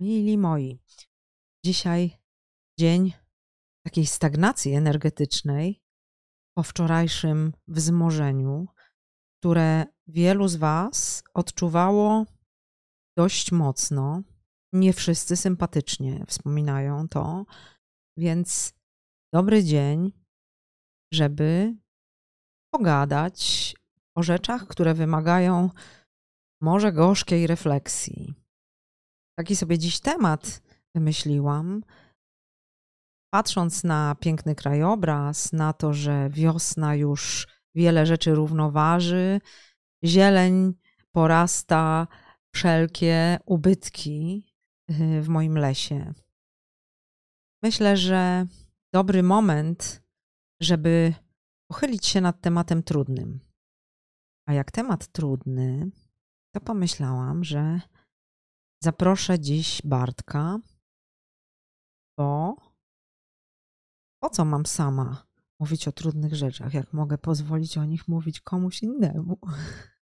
Mili moi, dzisiaj dzień takiej stagnacji energetycznej po wczorajszym wzmożeniu, które wielu z Was odczuwało dość mocno. Nie wszyscy sympatycznie wspominają to, więc dobry dzień, żeby pogadać o rzeczach, które wymagają może gorzkiej refleksji. Taki sobie dziś temat wymyśliłam, patrząc na piękny krajobraz, na to, że wiosna już wiele rzeczy równoważy, zieleń porasta wszelkie ubytki y, w moim lesie. Myślę, że dobry moment, żeby pochylić się nad tematem trudnym. A jak temat trudny, to pomyślałam, że zaproszę dziś Bartka, bo po co mam sama mówić o trudnych rzeczach, jak mogę pozwolić o nich mówić komuś innemu?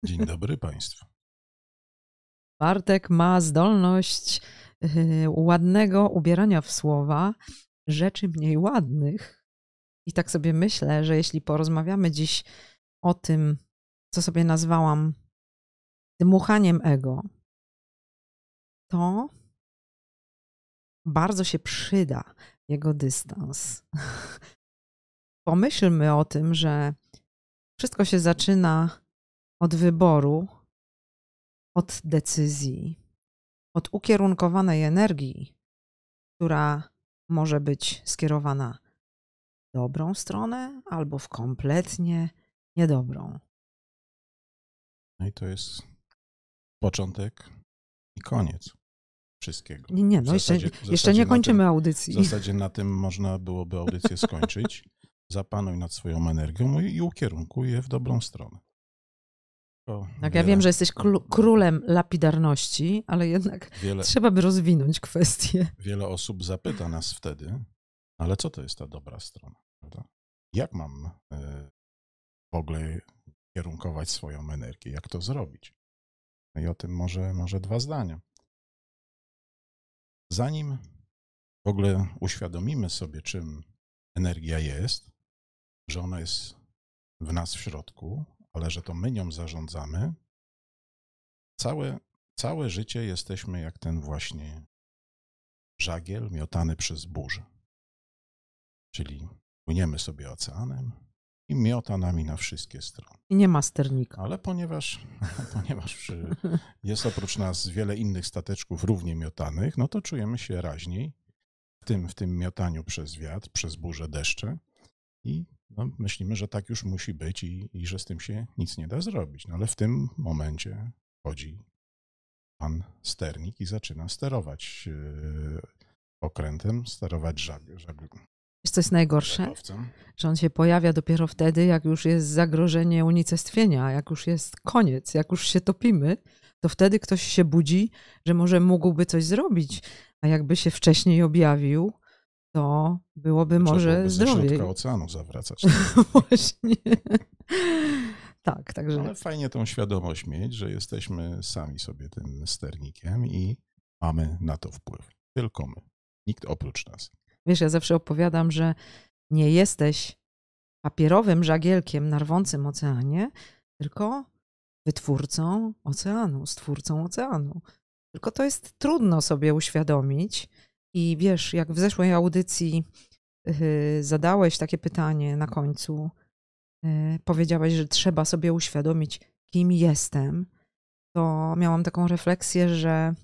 Dzień dobry Państwu. Bartek ma zdolność yy, ładnego ubierania w słowa rzeczy mniej ładnych. I tak sobie myślę, że jeśli porozmawiamy dziś o tym, co sobie nazwałam dmuchaniem ego, to bardzo się przyda jego dystans. Pomyślmy o tym, że wszystko się zaczyna od wyboru, od decyzji, od ukierunkowanej energii, która może być skierowana w dobrą stronę albo w kompletnie niedobrą. No i to jest początek i koniec wszystkiego. Nie, nie, no zasadzie, jeszcze, jeszcze nie kończymy tym, audycji. W zasadzie na tym można byłoby audycję skończyć. Zapanuj nad swoją energią i ukierunkuj je w dobrą stronę. To tak, wiele, ja wiem, że jesteś królem lapidarności, ale jednak wiele, trzeba by rozwinąć kwestię. Wiele osób zapyta nas wtedy, ale co to jest ta dobra strona? Prawda? Jak mam y, w ogóle kierunkować swoją energię? Jak to zrobić? No i o tym może, może dwa zdania. Zanim w ogóle uświadomimy sobie, czym energia jest, że ona jest w nas w środku, ale że to my nią zarządzamy, całe, całe życie jesteśmy jak ten właśnie żagiel miotany przez burzę. Czyli płyniemy sobie oceanem i miota nami na wszystkie strony. I nie ma sternika. Ale ponieważ, ponieważ jest oprócz nas wiele innych stateczków równie miotanych, no to czujemy się raźniej w tym, w tym miotaniu przez wiatr, przez burzę, deszcze i no, myślimy, że tak już musi być i, i że z tym się nic nie da zrobić. No ale w tym momencie chodzi pan sternik i zaczyna sterować yy, okrętem, sterować żag, żag, Wiesz, co jest najgorsze? Że on się pojawia dopiero wtedy, jak już jest zagrożenie unicestwienia, jak już jest koniec, jak już się topimy, to wtedy ktoś się budzi, że może mógłby coś zrobić. A jakby się wcześniej objawił, to byłoby może byłoby zdrowiej. Ze oceanu zawracać. Właśnie. tak, także. Ale fajnie tą świadomość mieć, że jesteśmy sami sobie tym sternikiem i mamy na to wpływ. Tylko my. Nikt oprócz nas. Wiesz, ja zawsze opowiadam, że nie jesteś papierowym żagielkiem na rwącym oceanie, tylko wytwórcą oceanu, stwórcą oceanu. Tylko to jest trudno sobie uświadomić. I wiesz, jak w zeszłej audycji yy, zadałeś takie pytanie na końcu, yy, powiedziałeś, że trzeba sobie uświadomić, kim jestem, to miałam taką refleksję, że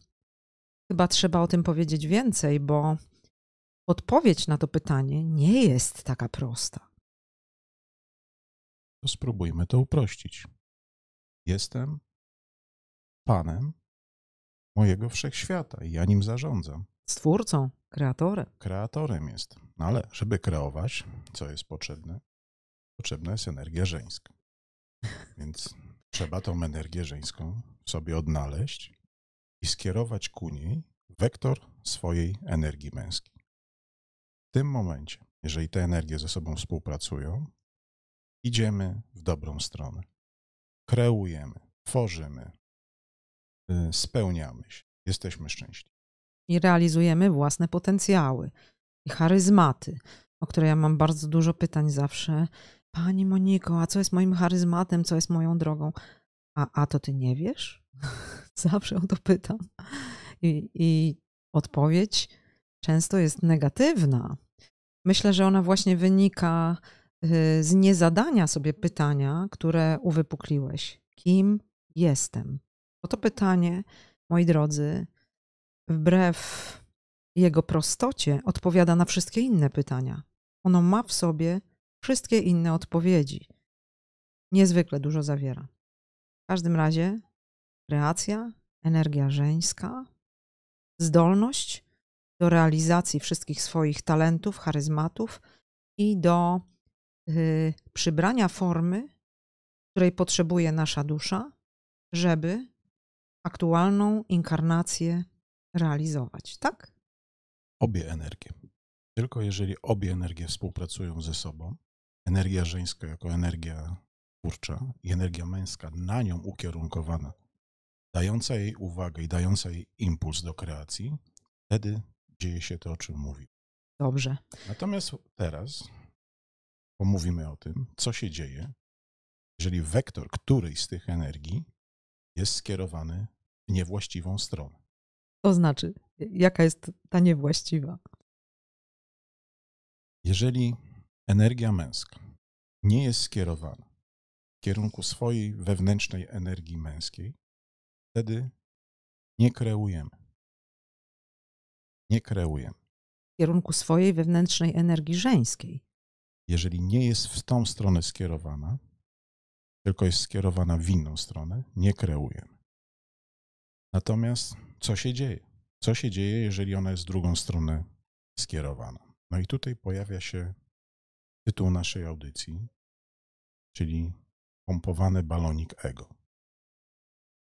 chyba trzeba o tym powiedzieć więcej, bo odpowiedź na to pytanie nie jest taka prosta. To spróbujmy to uprościć. Jestem Panem mojego wszechświata i ja nim zarządzam. Stwórcą, kreatorem. Kreatorem jest. No ale żeby kreować, co jest potrzebne? Potrzebna jest energia żeńska. Więc trzeba tą energię żeńską sobie odnaleźć i skierować ku niej wektor swojej energii męskiej tym momencie, jeżeli te energie ze sobą współpracują, idziemy w dobrą stronę. Kreujemy, tworzymy, y, spełniamy się, jesteśmy szczęśliwi. i realizujemy własne potencjały i charyzmaty, o które ja mam bardzo dużo pytań zawsze. Pani Moniko, a co jest moim charyzmatem, co jest moją drogą? A, a to ty nie wiesz? zawsze o to pytam. I, I odpowiedź często jest negatywna. Myślę, że ona właśnie wynika y, z niezadania sobie pytania, które uwypukliłeś. Kim jestem? Bo to pytanie, moi drodzy, wbrew jego prostocie, odpowiada na wszystkie inne pytania. Ono ma w sobie wszystkie inne odpowiedzi. Niezwykle dużo zawiera. W każdym razie kreacja, energia żeńska, zdolność do realizacji wszystkich swoich talentów, charyzmatów i do y, przybrania formy, której potrzebuje nasza dusza, żeby aktualną inkarnację realizować, tak? Obie energie. Tylko jeżeli obie energie współpracują ze sobą, energia żeńska jako energia twórcza i energia męska na nią ukierunkowana, dająca jej uwagę i dająca jej impuls do kreacji, wtedy dzieje się to, o czym mówi. Dobrze. Natomiast teraz pomówimy o tym, co się dzieje, jeżeli wektor którejś z tych energii jest skierowany w niewłaściwą stronę. To znaczy, jaka jest ta niewłaściwa? Jeżeli energia męska nie jest skierowana w kierunku swojej wewnętrznej energii męskiej, wtedy nie kreujemy. Nie kreujemy. W kierunku swojej wewnętrznej energii żeńskiej. Jeżeli nie jest w tą stronę skierowana, tylko jest skierowana w inną stronę, nie kreujemy. Natomiast co się dzieje? Co się dzieje, jeżeli ona jest w drugą stronę skierowana? No i tutaj pojawia się tytuł naszej audycji, czyli pompowany balonik ego.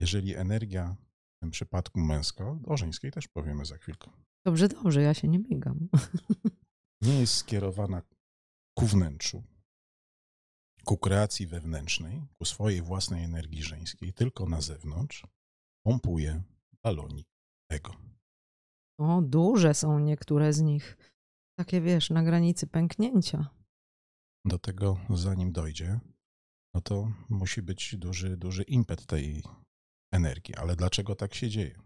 Jeżeli energia, w tym przypadku męska, o żeńskiej też powiemy za chwilkę. Dobrze, dobrze, ja się nie migam. Nie jest skierowana ku wnętrzu, ku kreacji wewnętrznej, ku swojej własnej energii żeńskiej, tylko na zewnątrz, pompuje balonik ego. O, duże są niektóre z nich. Takie wiesz, na granicy pęknięcia. Do tego, zanim dojdzie, no to musi być duży, duży impet tej energii. Ale dlaczego tak się dzieje?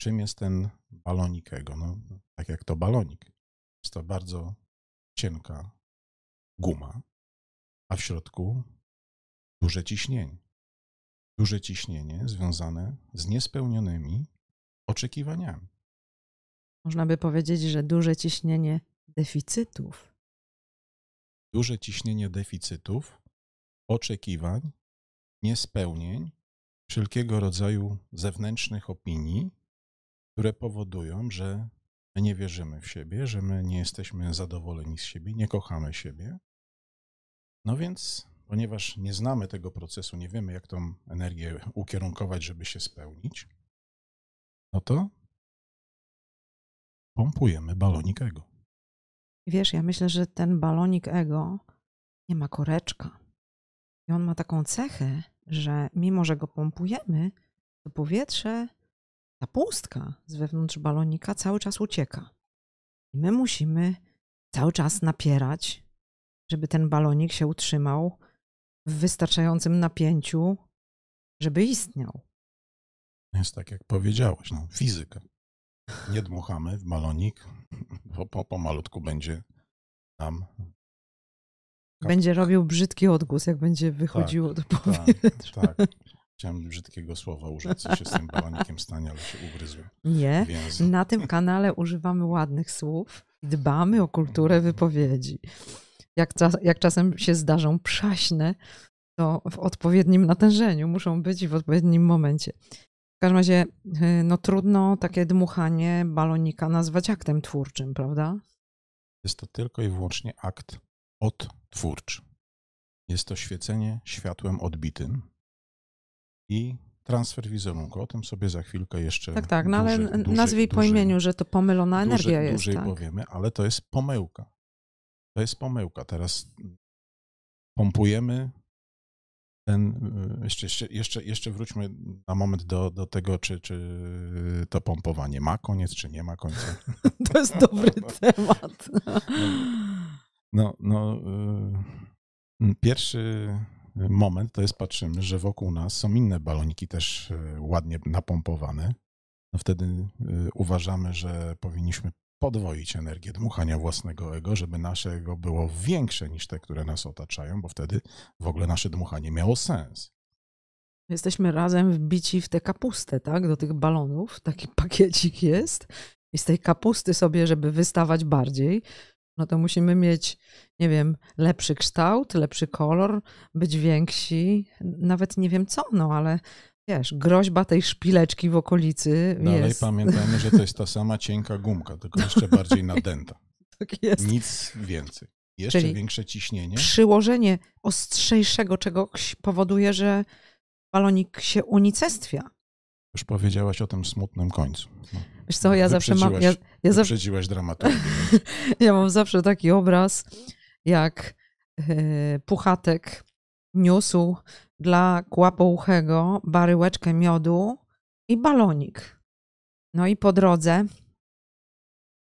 Czym jest ten balonik ego? No, tak jak to balonik. Jest to bardzo cienka guma, a w środku duże ciśnienie. Duże ciśnienie związane z niespełnionymi oczekiwaniami. Można by powiedzieć, że duże ciśnienie deficytów. Duże ciśnienie deficytów, oczekiwań, niespełnień, wszelkiego rodzaju zewnętrznych opinii, które powodują, że my nie wierzymy w siebie, że my nie jesteśmy zadowoleni z siebie, nie kochamy siebie. No więc, ponieważ nie znamy tego procesu, nie wiemy, jak tą energię ukierunkować, żeby się spełnić, no to pompujemy balonik ego. Wiesz, ja myślę, że ten balonik ego nie ma koreczka. I on ma taką cechę, że mimo, że go pompujemy, to powietrze, ta pustka z wewnątrz balonika cały czas ucieka. I my musimy cały czas napierać, żeby ten balonik się utrzymał w wystarczającym napięciu, żeby istniał. Jest tak, jak powiedziałeś, no, fizyka. Nie dmuchamy w balonik, bo po, malutku będzie tam. Będzie robił brzydki odgłos, jak będzie wychodziło tak, do powietrza. Tak, tak. Chciałem brzydkiego słowa użyć, co się z tym balonikiem stanie, ale się ugryzłem. Nie, na tym kanale używamy ładnych słów i dbamy o kulturę wypowiedzi. Jak, jak czasem się zdarzą przaśne, to w odpowiednim natężeniu muszą być i w odpowiednim momencie. W każdym razie, y, no trudno takie dmuchanie balonika nazwać aktem twórczym, prawda? Jest to tylko i wyłącznie akt odtwórczy. Jest to świecenie światłem odbitym i transfer wizerunku. O tym sobie za chwilkę jeszcze. Tak, tak, no dłużej, ale nazwij po imieniu, że to pomylona energia dłużej, jest. Dłużej tak. powiemy, ale to jest pomyłka. To jest pomyłka. Teraz pompujemy ten, y, jeszcze, jeszcze, jeszcze, wróćmy na moment do, do tego, czy, czy to pompowanie ma koniec, czy nie ma końca. To jest dobry temat. No, no, y, pierwszy moment to jest patrzymy, że wokół nas są inne baloniki też y, ładnie napompowane. No wtedy uważamy, że powinniśmy podwoić energię dmuchania własnego ego, żeby nasze ego było większe niż te, które nas otaczają, bo wtedy w ogóle nasze dmuchanie miało sens. Jesteśmy razem wbici w tę kapustę, tak? Do tych balonów. Taki pakiecik jest. I z tej kapusty sobie, żeby wystawać bardziej, no to musimy mieć, nie wiem, lepszy kształt, lepszy kolor, być więksi, nawet nie wiem co, no ale wiesz, groźba tej szpileczki w okolicy Dalej jest. pamiętajmy, że to jest ta sama cienka gumka, tylko jeszcze bardziej nadęta. Tak jest. Nic więcej. Jeszcze Czyli większe ciśnienie. Przyłożenie ostrzejszego czegoś powoduje, że balonik się unicestwia. Już powiedziałaś o tym smutnym końcu. No. Wiesz co, ja zawsze mam... Ja, ja, zawsze, ja mam zawsze taki obraz, jak e, Puchatek niósł dla kłapouchego baryłeczkę miodu i balonik. No i po drodze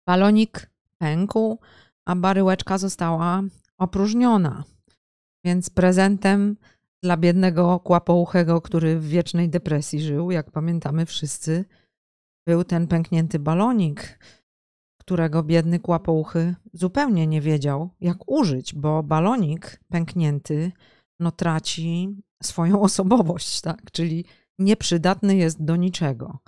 balonik pękł, a baryłeczka została opróżniona. Więc prezentem dla biednego kłapouchego, który w wiecznej depresji żył, jak pamiętamy wszyscy, był ten pęknięty balonik, którego biedny kłapouchy zupełnie nie wiedział, jak użyć, bo balonik pęknięty no, traci swoją osobowość, tak? czyli nieprzydatny jest do niczego.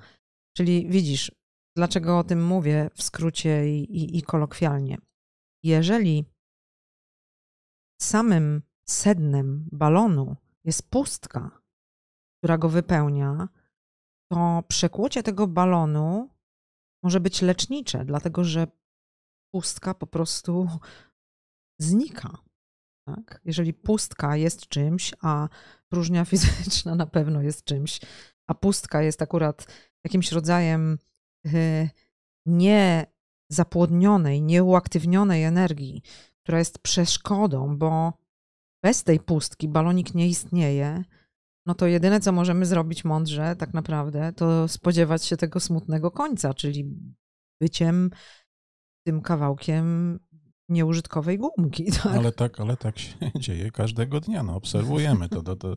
Czyli widzisz, dlaczego o tym mówię w skrócie i, i, i kolokwialnie. Jeżeli samym sednem balonu jest pustka, która go wypełnia, to przekłucie tego balonu może być lecznicze, dlatego że pustka po prostu znika. Tak? Jeżeli pustka jest czymś, a próżnia fizyczna na pewno jest czymś, a pustka jest akurat jakimś rodzajem y, niezapłodnionej, nieuaktywnionej energii, która jest przeszkodą, bo bez tej pustki balonik nie istnieje, no to jedyne, co możemy zrobić mądrze, tak naprawdę, to spodziewać się tego smutnego końca, czyli byciem tym kawałkiem nieużytkowej gumki. Tak? Ale, tak, ale tak się dzieje każdego dnia. No, obserwujemy to, to, to.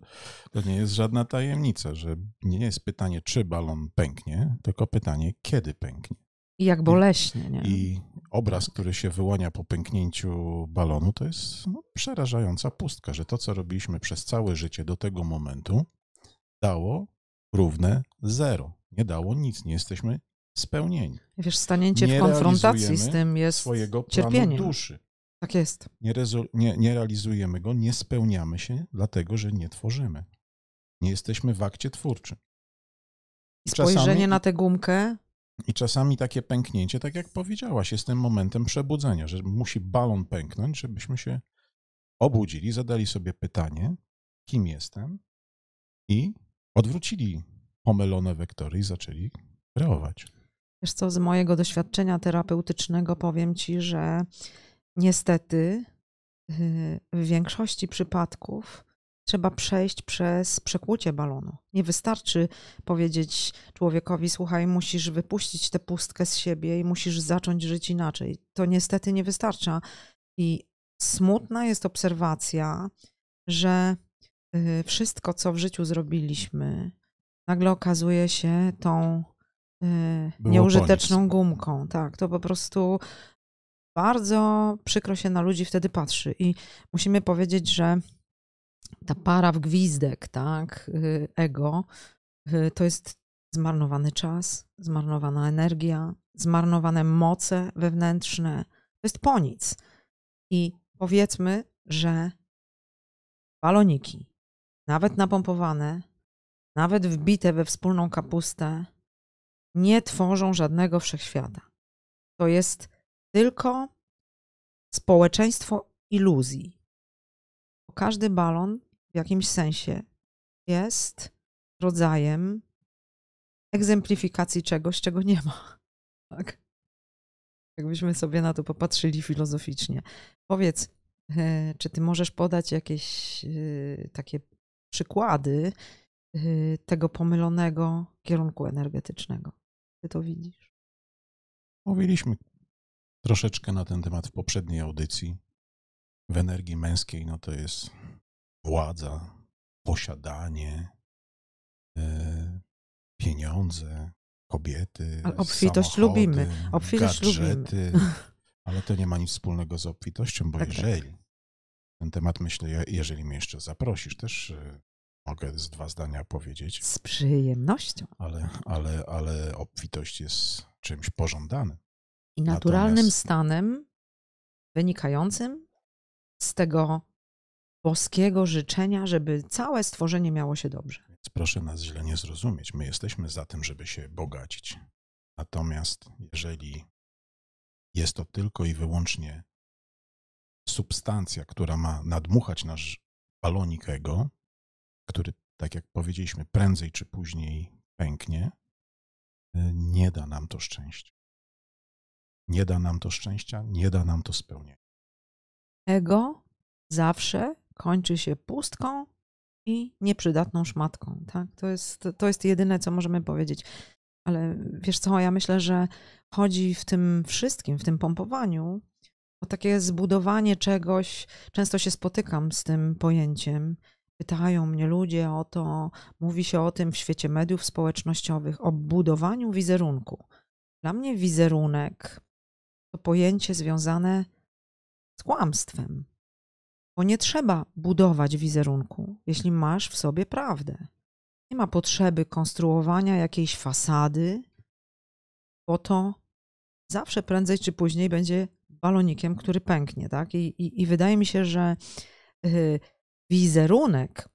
To nie jest żadna tajemnica, że nie jest pytanie, czy balon pęknie, tylko pytanie, kiedy pęknie. I jak boleśnie. Nie? I obraz, który się wyłania po pęknięciu balonu, to jest no, przerażająca pustka, że to, co robiliśmy przez całe życie do tego momentu, dało równe zero. Nie dało nic, nie jesteśmy spełnieni. Wiesz, stanięcie nie w konfrontacji z tym jest swojego cierpieniem. duszy. Tak jest. Nie, nie, nie realizujemy go, nie spełniamy się, dlatego że nie tworzymy. Nie jesteśmy w akcie twórczym. I spojrzenie czasami, na tę gumkę. I czasami takie pęknięcie, tak jak powiedziałaś, jest tym momentem przebudzenia, że musi balon pęknąć, żebyśmy się obudzili, zadali sobie pytanie, kim jestem i odwrócili pomylone wektory i zaczęli kreować. Wiesz co, z mojego doświadczenia terapeutycznego powiem ci, że niestety y, w większości przypadków trzeba przejść przez przekłucie balonu. Nie wystarczy powiedzieć człowiekowi: Słuchaj, musisz wypuścić tę pustkę z siebie i musisz zacząć żyć inaczej. To niestety nie wystarcza. I smutna jest obserwacja, że y, wszystko, co w życiu zrobiliśmy, nagle okazuje się tą Y, Było nieużyteczną gumką. Tak, to po prostu bardzo przykro się na ludzi wtedy patrzy. I musimy powiedzieć, że ta para w gwizdek, tak, y, ego, y, to jest zmarnowany czas, zmarnowana energia, zmarnowane moce wewnętrzne. To jest po nic. I powiedzmy, że baloniki, nawet napompowane, nawet wbite we wspólną kapustę, nie tworzą żadnego wszechświata. To jest tylko społeczeństwo iluzji. Każdy balon w jakimś sensie jest rodzajem egzemplifikacji czegoś, czego nie ma. Tak? Jakbyśmy sobie na to popatrzyli filozoficznie. Powiedz, e, czy ty możesz podać jakieś e, takie przykłady y, tego pomylonego kierunku energetycznego. Ty to widzisz? Mówiliśmy troszeczkę na ten temat w poprzedniej audycji. W energii męskiej no to jest władza, posiadanie, e, pieniądze, kobiety, Ale obfitość lubimy. Obfitość gadżety, lubimy. Ale to nie ma nic wspólnego z obfitością, bo Tak, tak. jeżeli ten temat, myślę, je- jeżeli mnie jeszcze zaprosisz, też e, mogę z dwa zdania powiedzieć, Z przyjemnością. ale, ale, ale obfitość jest czymś pożądanym. I naturalnym Natomiast- stanem wynikającym z tego boskiego życzenia, żeby całe stworzenie miało się dobrze. Więc proszę nas źle nie zrozumieć. My jesteśmy za tym, żeby się bogacić. Natomiast jeżeli jest to tylko i wyłącznie substancja, która ma nadmuchać nasz balonik ego, który, tak jak powiedzieliśmy, prędzej czy później pęknie, y, nie da nam to szczęścia. Nie da nam to szczęścia, nie da nam to spełnienia. Ego zawsze kończy się pustką i nieprzydatną szmatką. Tak? To, jest, to jest jedyne, co możemy powiedzieć. Ale wiesz co, ja myślę, że chodzi w tym wszystkim, w tym pompowaniu, o takie zbudowanie czegoś. Często się spotykam z tym pojęciem. Pytają mnie ludzie o to, mówi się o tym w świecie mediów społecznościowych, o budowaniu wizerunku. Dla mnie wizerunek to pojęcie związane z kłamstwem. Bo nie trzeba budować wizerunku, jeśli masz w sobie prawdę. Nie ma potrzeby konstruowania jakiejś fasady, bo to zawsze prędzej czy później będzie balonikiem, który pęknie. Tak? I, i, i wydaje mi się, że y, wizerunek,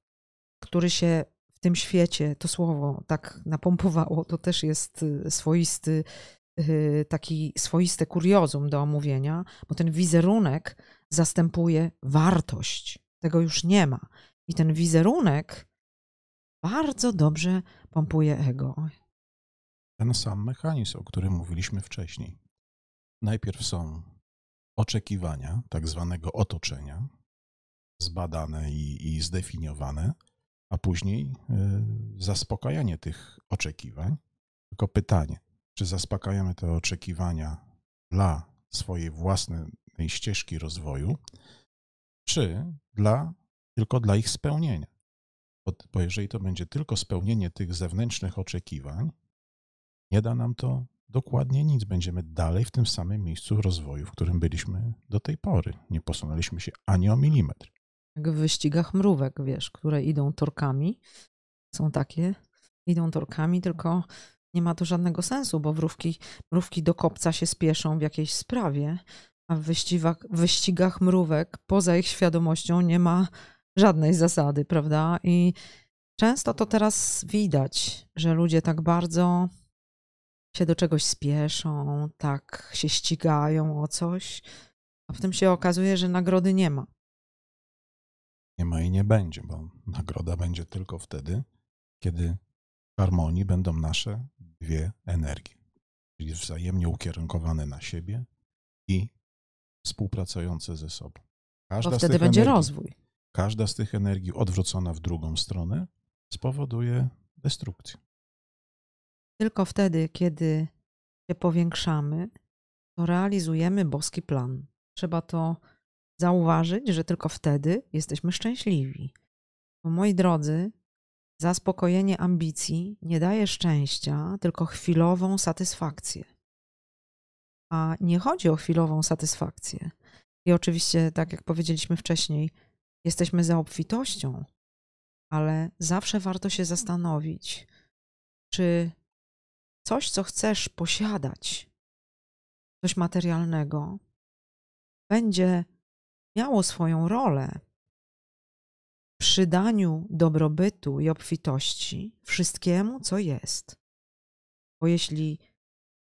który się w tym świecie, to słowo tak napompowało, to też jest y, swoisty, y, taki swoiste kuriozum do omówienia, bo ten wizerunek zastępuje wartość. Tego już nie ma. I ten wizerunek bardzo dobrze pompuje ego. Ten sam mechanizm, o którym mówiliśmy wcześniej. Najpierw są oczekiwania tak zwanego otoczenia, zbadane i, i zdefiniowane, a później y, zaspokajanie tych oczekiwań. Tylko pytanie, czy zaspokajamy te oczekiwania dla swojej własnej ścieżki rozwoju, czy dla, tylko dla ich spełnienia? Bo, bo jeżeli to będzie tylko spełnienie tych zewnętrznych oczekiwań, nie da nam to dokładnie nic. Będziemy dalej w tym samym miejscu rozwoju, w którym byliśmy do tej pory. Nie posunęliśmy się ani o milimetr. Jak w wyścigach mrówek, wiesz, które idą torkami. Są takie, idą torkami, tylko nie ma to żadnego sensu, bo mrówki, mrówki do kopca się spieszą w jakiejś sprawie, a w wyścigach, wyścigach mrówek poza ich świadomością nie ma żadnej zasady, prawda? I często to teraz widać, że ludzie tak bardzo się do czegoś spieszą, tak się ścigają o coś, a potem się okazuje, że nagrody nie ma. Nie ma i nie będzie, bo nagroda będzie tylko wtedy, kiedy w harmonii będą nasze dwie energie, czyli wzajemnie ukierunkowane na siebie i współpracujące ze sobą. Każda Bo wtedy będzie energii, rozwój. Każda z tych energii odwrócona w drugą stronę spowoduje destrukcję. Tylko wtedy, kiedy się powiększamy, to realizujemy boski plan. Trzeba to zauważyć, że tylko wtedy jesteśmy szczęśliwi. Bo moi drodzy, zaspokojenie ambicji nie daje szczęścia, tylko chwilową satysfakcję. A nie chodzi o chwilową satysfakcję. I oczywiście, tak jak powiedzieliśmy wcześniej, jesteśmy za obfitością, ale zawsze warto się zastanowić, czy coś, co chcesz posiadać, coś materialnego, będzie miało swoją rolę w przydaniu dobrobytu i obfitości wszystkiemu, co jest. Bo jeśli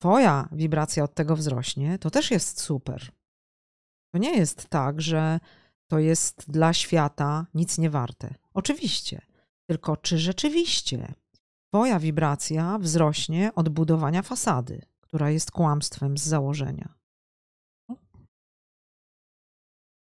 Twoja wibracja od tego wzrośnie, to też jest super. To nie jest tak, że to jest dla świata nic nie warte. Oczywiście. Tylko czy rzeczywiście Twoja wibracja wzrośnie od budowania fasady, która jest kłamstwem z założenia?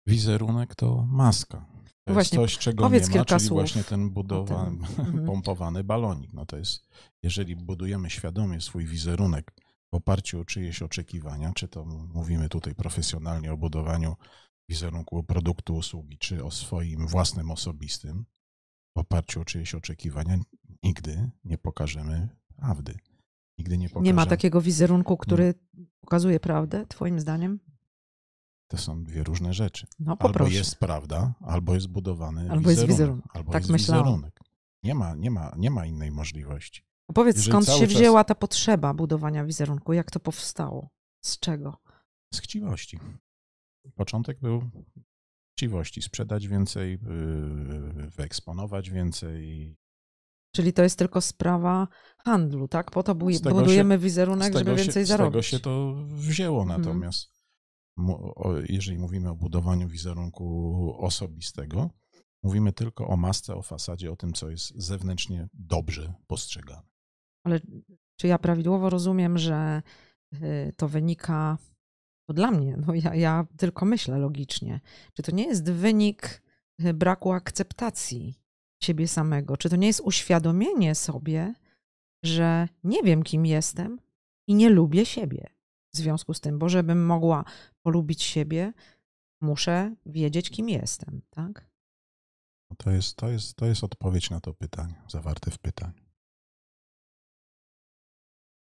Wizerunek to maska. To Właśnie, jest coś, czego powiedz nie ma, kilka czyli słów właśnie ten budowany, Mhm. pompowany balonik. No to jest, jeżeli budujemy świadomie swój wizerunek w oparciu o czyjeś oczekiwania, czy to mówimy tutaj profesjonalnie o budowaniu wizerunku produktu, usługi, czy o swoim własnym osobistym, w oparciu o czyjeś oczekiwania, nigdy nie pokażemy prawdy. Nigdy nie pokażemy. Nie ma takiego wizerunku, który pokazuje prawdę, twoim zdaniem? To są dwie różne rzeczy. No Albo jest prawda, albo jest budowany Albo jest wizerunek. wizerunek. Albo Tak jest myślałam. wizerunek. Nie ma, nie, ma, nie ma innej możliwości. Powiedz, Jeżeli skąd się czas- wzięła ta potrzeba budowania wizerunku? Jak to powstało? Z czego? Z chciwości. Początek był chciwości. Sprzedać więcej, yy, wyeksponować więcej. Czyli to jest tylko sprawa handlu, tak? Po to budujemy Z wizerunek, żeby tego, się, więcej z tego zarobić. się to wzięło. Mhm. Natomiast o, jeżeli mówimy o budowaniu wizerunku osobistego, mówimy tylko o masce, o fasadzie, o tym, co jest zewnętrznie dobrze postrzegane. Ale czy ja prawidłowo rozumiem, że y, to wynika, to dla mnie, no ja, ja tylko myślę logicznie, czy to nie jest wynik y, braku akceptacji siebie samego? Czy to nie jest uświadomienie sobie, że nie wiem, kim jestem i nie lubię siebie w związku z tym, bo żebym mogła polubić siebie, muszę wiedzieć, kim jestem, tak? To jest, to, jest, to jest odpowiedź na to pytanie, zawarte w pytaniu.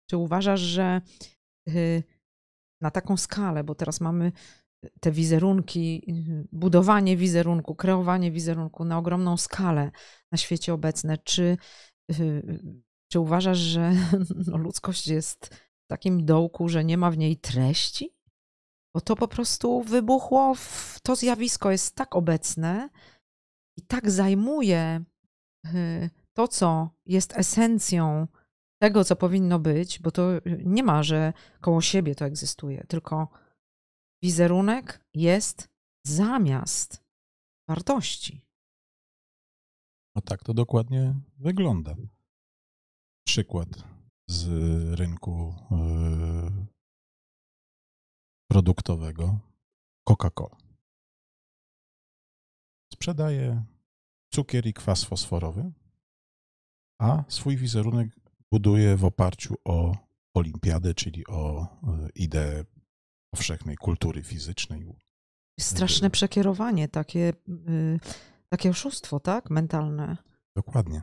Czy uważasz, że y, na taką skalę, bo teraz mamy te wizerunki, y, budowanie wizerunku, kreowanie wizerunku na ogromną skalę na świecie obecne, czy, y, czy uważasz, że no, ludzkość jest w takim dołku, że nie ma w niej treści? Bo to po prostu wybuchło, w, to zjawisko jest tak obecne i tak zajmuje to, co jest esencją tego, co powinno być, bo to nie ma, że koło siebie to egzystuje, tylko wizerunek jest zamiast wartości. No tak to dokładnie wygląda. Przykład z rynku yy, produktowego Coca-Cola. Sprzedaje cukier i kwas fosforowy, a swój wizerunek buduje w oparciu o olimpiadę, czyli o yy, ideę powszechnej kultury fizycznej. Straszne przekierowanie, takie, y, takie oszustwo, tak? Mentalne. Dokładnie.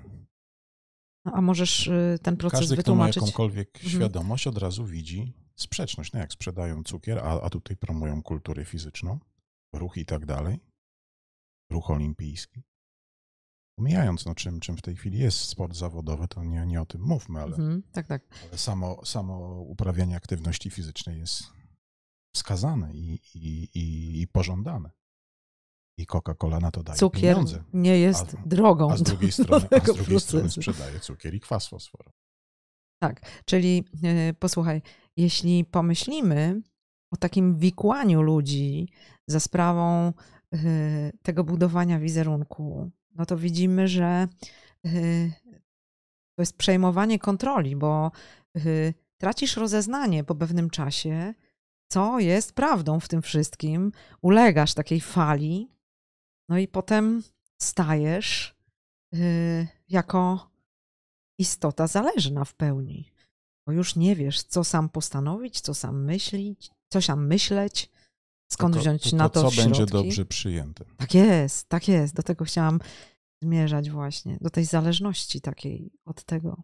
No, a możesz y, ten proces Każdy, kto ma wytłumaczyć? jakąkolwiek Mhm. świadomość, od razu widzi sprzeczność. No jak sprzedają cukier, a, a tutaj promują kulturę fizyczną, ruch i tak dalej, ruch olimpijski. Pomijając, no, czym, czym w tej chwili jest sport zawodowy, to nie, nie o tym mówmy, ale, Mhm, tak, tak. ale samo, samo uprawianie aktywności fizycznej jest wskazane i, i, i, i pożądane. I Coca-Cola na to daje Cukier pieniądze. nie jest A- drogą A z drugiej strony, a z drugiej strony sprzedaje cukier i kwas fosforowy. Tak, czyli e, posłuchaj, jeśli pomyślimy o takim wikłaniu ludzi za sprawą e, tego budowania wizerunku, no to widzimy, że e, to jest przejmowanie kontroli, bo e, tracisz rozeznanie po pewnym czasie, co jest prawdą w tym wszystkim, ulegasz takiej fali, no i potem stajesz e, jako istota zależna w pełni. Bo już nie wiesz, co sam postanowić, co sam myśleć, co sam myśleć, skąd Tylko- wziąć tylko na to co środki. będzie dobrze przyjęte. Tak jest, tak jest. Do tego chciałam zmierzać właśnie, do tej zależności takiej od tego.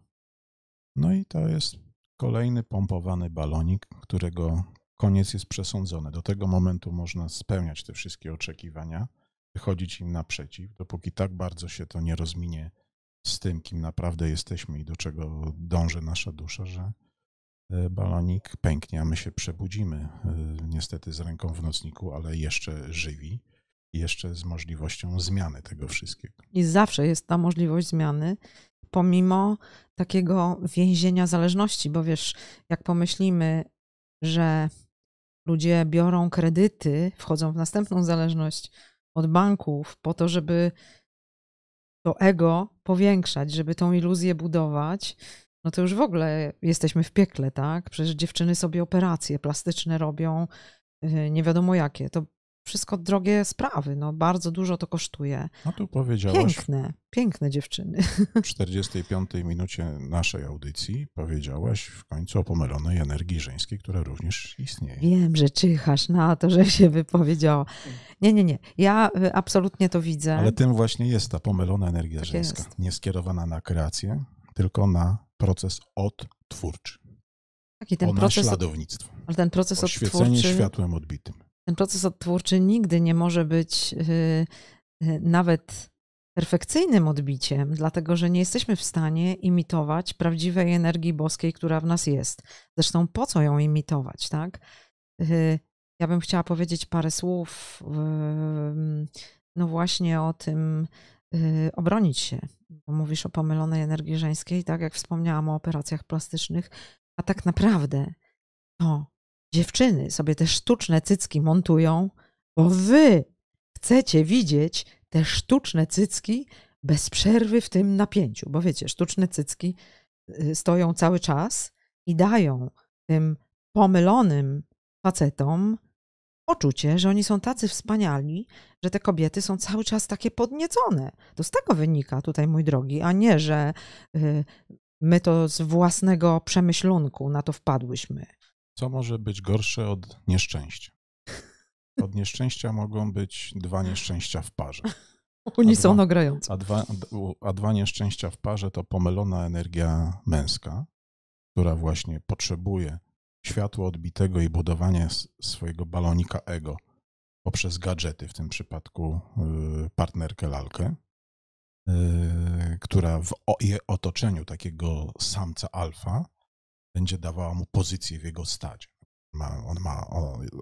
No i to jest kolejny pompowany balonik, którego koniec jest przesądzony. Do tego momentu można spełniać te wszystkie oczekiwania, wychodzić im naprzeciw, dopóki tak bardzo się to nie rozminie z tym, kim naprawdę jesteśmy i do czego dąży nasza dusza, że balonik pęknie, a my się przebudzimy e, niestety z ręką w nocniku, ale jeszcze żywi, jeszcze z możliwością zmiany tego wszystkiego. I zawsze jest ta możliwość zmiany, pomimo takiego więzienia zależności, bo wiesz, jak pomyślimy, że ludzie biorą kredyty, wchodzą w następną zależność od banków po to, żeby to ego powiększać, żeby tą iluzję budować, no to już w ogóle jesteśmy w piekle, tak? Przecież dziewczyny sobie operacje plastyczne robią, yy, nie wiadomo jakie. To wszystko drogie sprawy. No, bardzo dużo to kosztuje. No tu powiedziałaś Piękne, piękne dziewczyny. w 45 minucie naszej audycji powiedziałaś w końcu o pomylonej energii żeńskiej, która również istnieje. Wiem, że czyhasz na to, że się wypowiedziała. Nie, nie, nie. Ja y, absolutnie to widzę. Ale tym właśnie jest ta pomylona energia Tak żeńska. jest. Nie skierowana na kreację, tylko na proces odtwórczy, Taki ten o proces, od, naśladownictwo, ale ten proces oświecenie odtwórczy, światłem odbitym. ten proces odtwórczy nigdy nie może być y, y, nawet perfekcyjnym odbiciem, dlatego że nie jesteśmy w stanie imitować prawdziwej energii boskiej, która w nas jest. Zresztą po co ją imitować, tak? Y, Ja bym chciała powiedzieć parę słów, no właśnie o tym, obronić się. Mówisz o pomylonej energii żeńskiej, tak jak wspomniałam o operacjach plastycznych, a tak naprawdę to dziewczyny sobie te sztuczne cycki montują, bo wy chcecie widzieć te sztuczne cycki bez przerwy w tym napięciu. Bo wiecie, sztuczne cycki y, stoją cały czas i dają tym pomylonym facetom poczucie, że oni są tacy wspaniali, że te kobiety są cały czas takie podniecone. To z tego wynika tutaj, mój drogi, a nie, że y, my to z własnego przemyślunku na to wpadłyśmy. Co może być gorsze od nieszczęścia? Od nieszczęścia mogą być dwa nieszczęścia w parze. Unisono grająco. A dwa, a dwa nieszczęścia w parze to pomylona energia męska, która właśnie potrzebuje światła odbitego i budowania s- swojego balonika ego poprzez gadżety, w tym przypadku y, partnerkę lalkę, y, która w jej otoczeniu takiego samca alfa będzie dawała mu pozycję w jego stadzie. Ma, on, ma,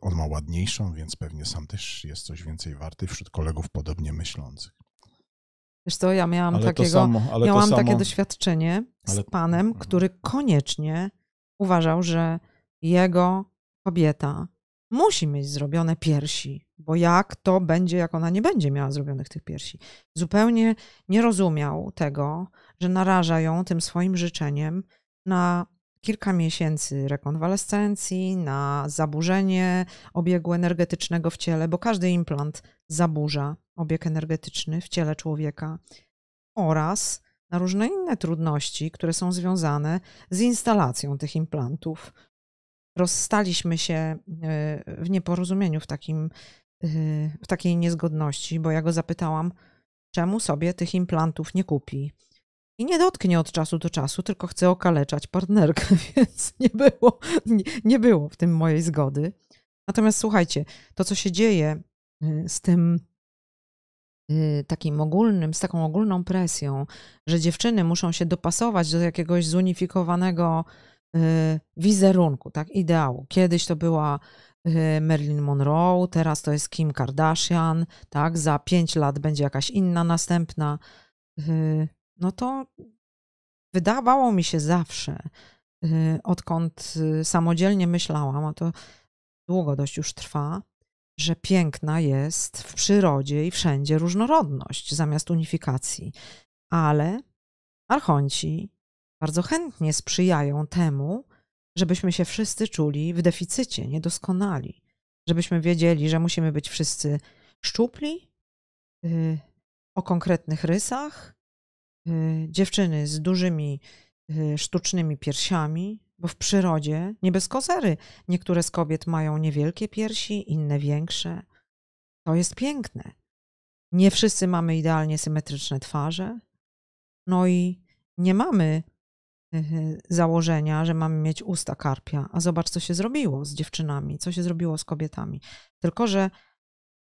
on, ma ładniejszą, więc pewnie sam też jest coś więcej warty wśród kolegów podobnie myślących. Wiesz co, ja miałam Ale takiego, samo, miałam to takie samo, doświadczenie z ale- panem, Mhm. który koniecznie uważał, że jego kobieta musi mieć zrobione piersi, bo jak to będzie, jak ona nie będzie miała zrobionych tych piersi. Zupełnie nie rozumiał tego, że naraża ją tym swoim życzeniem na kilka miesięcy rekonwalescencji, na zaburzenie obiegu energetycznego w ciele, bo każdy implant zaburza obieg energetyczny w ciele człowieka oraz na różne inne trudności, które są związane z instalacją tych implantów. Rozstaliśmy się e, w nieporozumieniu, w, takim, e, w takiej niezgodności, bo ja go zapytałam, czemu sobie tych implantów nie kupi. I nie dotknie od czasu do czasu, tylko chce okaleczać partnerkę, więc nie było, nie, nie było w tym mojej zgody. Natomiast słuchajcie, to co się dzieje y, z tym takim ogólnym, z taką ogólną presją, że dziewczyny muszą się dopasować do jakiegoś zunifikowanego wizerunku, tak, ideału. Kiedyś to była y, Marilyn Monroe, teraz to jest Kim Kardashian, tak, za pięć lat będzie jakaś inna następna. y, No to wydawało mi się zawsze, y, odkąd y, samodzielnie myślałam, a to długo dość już trwa, że piękna jest w przyrodzie i wszędzie różnorodność zamiast unifikacji. Ale archonci bardzo chętnie sprzyjają temu, żebyśmy się wszyscy czuli w deficycie, niedoskonali. Żebyśmy wiedzieli, że musimy być wszyscy szczupli, y, o konkretnych rysach, y, dziewczyny z dużymi y, sztucznymi piersiami, bo w przyrodzie, nie bez kozery, niektóre z kobiet mają niewielkie piersi, inne większe. To jest piękne. Nie wszyscy mamy idealnie symetryczne twarze. No i nie mamy założenia, że mamy mieć usta karpia. A zobacz, co się zrobiło z dziewczynami, co się zrobiło z kobietami. Tylko, że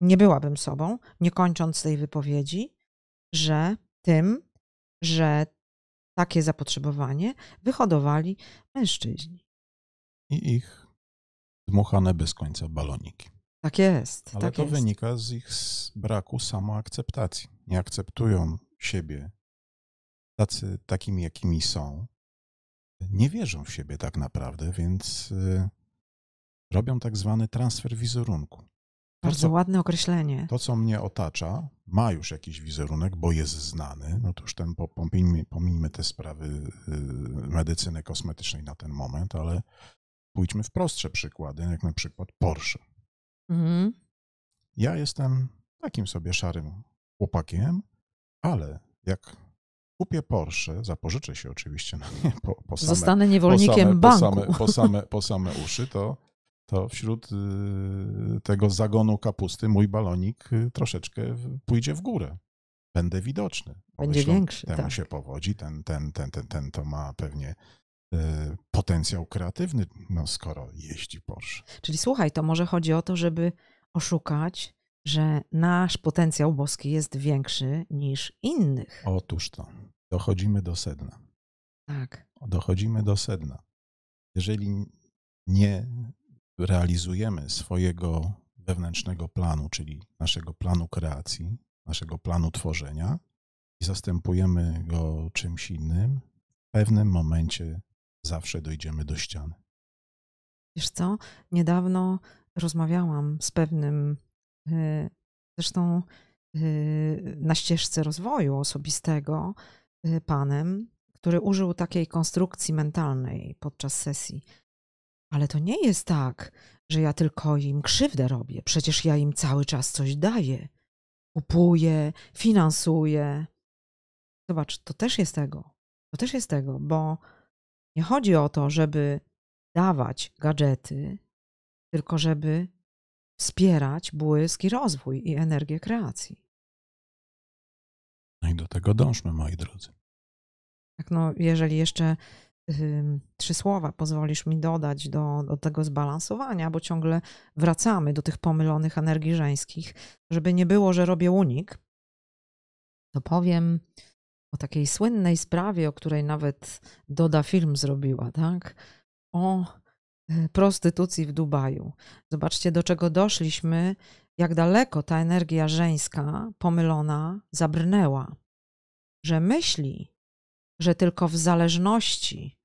nie byłabym sobą, nie kończąc tej wypowiedzi, że tym, że takie zapotrzebowanie wyhodowali mężczyźni. I ich dmuchane bez końca baloniki. Tak jest. Ale tak to jest. wynika z ich braku samoakceptacji. Nie akceptują siebie tacy, takimi, jakimi są. Nie wierzą w siebie tak naprawdę, więc y, robią tak zwany transfer wizerunku. To, Bardzo co, ładne określenie. to, co mnie otacza, ma już jakiś wizerunek, bo jest znany. No to już ten, po- pomińmy, pomińmy te sprawy y, medycyny kosmetycznej na ten moment, ale pójdźmy w prostsze przykłady, jak na przykład Porsche. Mhm. ja jestem takim sobie szarym chłopakiem, ale jak kupię Porsche, zapożyczę się oczywiście na nie po, po same, Zostanę niewolnikiem po same, banku. Po same, po, same, uszy, to, to wśród y, tego zagonu kapusty mój balonik y, troszeczkę pójdzie w górę. Będę widoczny. Będzie większy, Temu tak. się powodzi, ten, ten, ten, ten, ten to ma pewnie y, potencjał kreatywny, no skoro jeździ Porsche. Czyli słuchaj, to może chodzi o to, żeby oszukać, że nasz potencjał boski jest większy niż innych. Otóż to, dochodzimy do sedna. Tak. dochodzimy do sedna. Jeżeli nie realizujemy swojego wewnętrznego planu, czyli naszego planu kreacji, naszego planu tworzenia i zastępujemy go czymś innym, w pewnym momencie zawsze dojdziemy do ściany. Wiesz co? Niedawno rozmawiałam z pewnym, zresztą y, na ścieżce rozwoju osobistego, y, panem, który użył takiej konstrukcji mentalnej podczas sesji. Ale to nie jest tak, że ja tylko im krzywdę robię. Przecież ja im cały czas coś daję. Kupuję, finansuję. Zobacz, to też jest tego. To też jest tego, bo nie chodzi o to, żeby dawać gadżety, tylko żeby wspierać błysk i rozwój i energię kreacji. No i do tego dążmy, moi drodzy. Tak, no, jeżeli jeszcze trzy słowa pozwolisz mi dodać do, do tego zbalansowania, bo ciągle wracamy do tych pomylonych energii żeńskich, żeby nie było, że robię unik, to powiem o takiej słynnej sprawie, o której nawet Doda film zrobiła, tak? O prostytucji w Dubaju. Zobaczcie, do czego doszliśmy, jak daleko ta energia żeńska, pomylona, zabrnęła. Że myśli, że tylko w zależności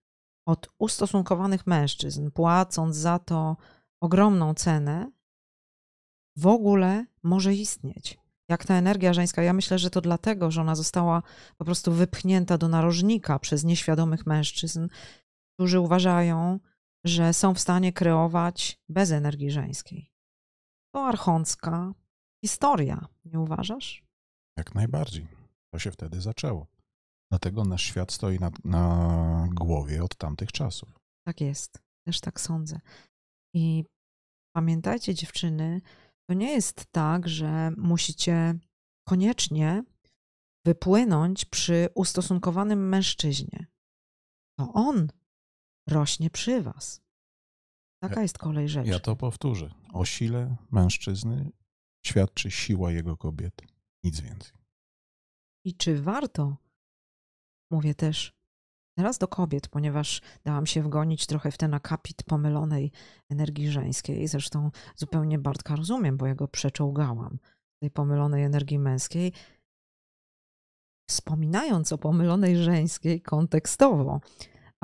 od ustosunkowanych mężczyzn, płacąc za to ogromną cenę, w ogóle może istnieć. Jak ta energia żeńska, ja myślę, że to dlatego, że ona została po prostu wypchnięta do narożnika przez nieświadomych mężczyzn, którzy uważają, że są w stanie kreować bez energii żeńskiej. To archącka historia, nie uważasz? Jak najbardziej. To się wtedy zaczęło. Dlatego nasz świat stoi na, na głowie od tamtych czasów. Tak jest, też tak sądzę. I pamiętajcie, dziewczyny, to nie jest tak, że musicie koniecznie wypłynąć przy ustosunkowanym mężczyźnie. To on rośnie przy was. Taka jest kolej rzeczy. Ja to powtórzę. O sile mężczyzny świadczy siła jego kobiety. Nic więcej. I czy warto? Mówię też teraz do kobiet, ponieważ dałam się wgonić trochę w ten akapit pomylonej energii żeńskiej. Zresztą zupełnie Bartka rozumiem, bo ja go przeczołgałam tej pomylonej energii męskiej. Wspominając o pomylonej żeńskiej kontekstowo,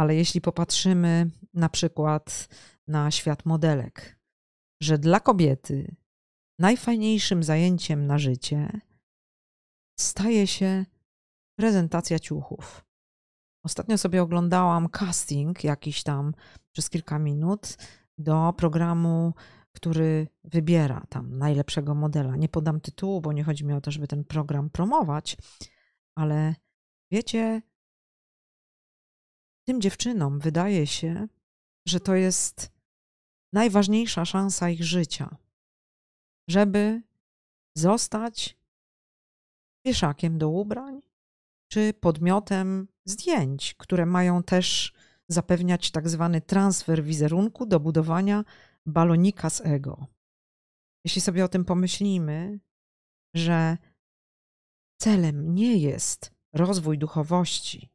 ale jeśli popatrzymy na przykład na świat modelek, że dla kobiety najfajniejszym zajęciem na życie staje się prezentacja ciuchów. Ostatnio sobie oglądałam casting jakiś tam przez kilka minut do programu, który wybiera tam najlepszego modela. Nie podam tytułu, bo nie chodzi mi o to, żeby ten program promować, ale wiecie, tym dziewczynom wydaje się, że to jest najważniejsza szansa ich życia, żeby zostać wieszakiem do ubrań, czy podmiotem zdjęć, które mają też zapewniać tak zwany transfer wizerunku do budowania balonika z ego. Jeśli sobie o tym pomyślimy, że celem nie jest rozwój duchowości,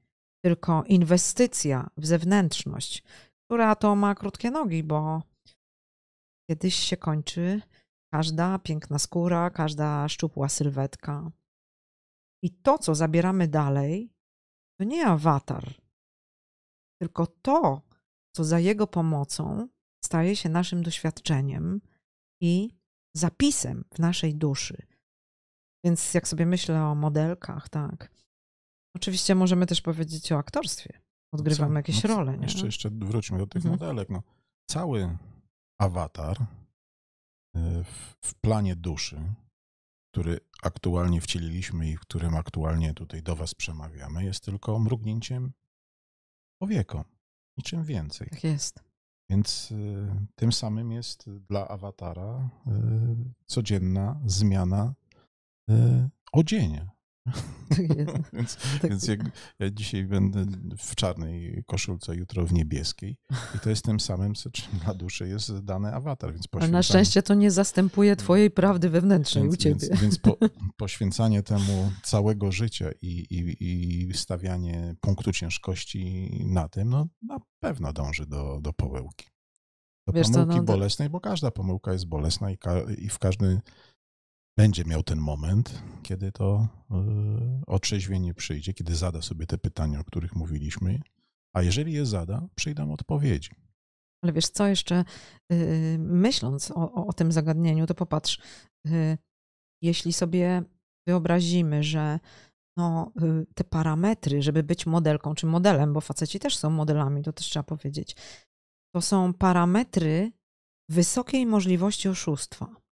tylko inwestycja w zewnętrzność, która to ma krótkie nogi, bo kiedyś się kończy każda piękna skóra, każda szczupła sylwetka. I to, co zabieramy dalej, to nie awatar, tylko to, co za jego pomocą staje się naszym doświadczeniem i zapisem w naszej duszy. Więc jak sobie myślę o modelkach, tak. Oczywiście możemy też powiedzieć o aktorstwie. Odgrywamy Co? jakieś No role, nie? Jeszcze, jeszcze wróćmy do tych Mhm. modelek. No, cały awatar w, w planie duszy, który aktualnie wcieliliśmy i którym aktualnie tutaj do Was przemawiamy, jest tylko mrugnięciem powieko, niczym więcej. Tak jest. Więc y, tym samym jest dla awatara y, codzienna zmiana y, odzienia. Tak więc, tak. więc jak ja dzisiaj będę w czarnej koszulce, jutro w niebieskiej i to jest tym samym, co dla duszy jest dany awatar. Więc Ale na szczęście to nie zastępuje twojej prawdy wewnętrznej więc, u ciebie. Więc, więc po, poświęcanie temu całego życia i, i, i stawianie punktu ciężkości na tym, no na pewno dąży do, do pomyłki. Do Wiesz pomyłki co, no, bolesnej, bo każda pomyłka jest bolesna i, i w każdy będzie miał ten moment, kiedy to y, otrzeźwienie przyjdzie, kiedy zada sobie te pytania, o których mówiliśmy, a jeżeli je zada, przyjdą odpowiedzi. Ale wiesz co, jeszcze yy, myśląc o, o, tym zagadnieniu, to popatrz, yy, jeśli sobie wyobrazimy, że no, te parametry, żeby być modelką czy modelem, bo faceci też są modelami, to też trzeba powiedzieć, to są parametry wysokiej możliwości oszustwa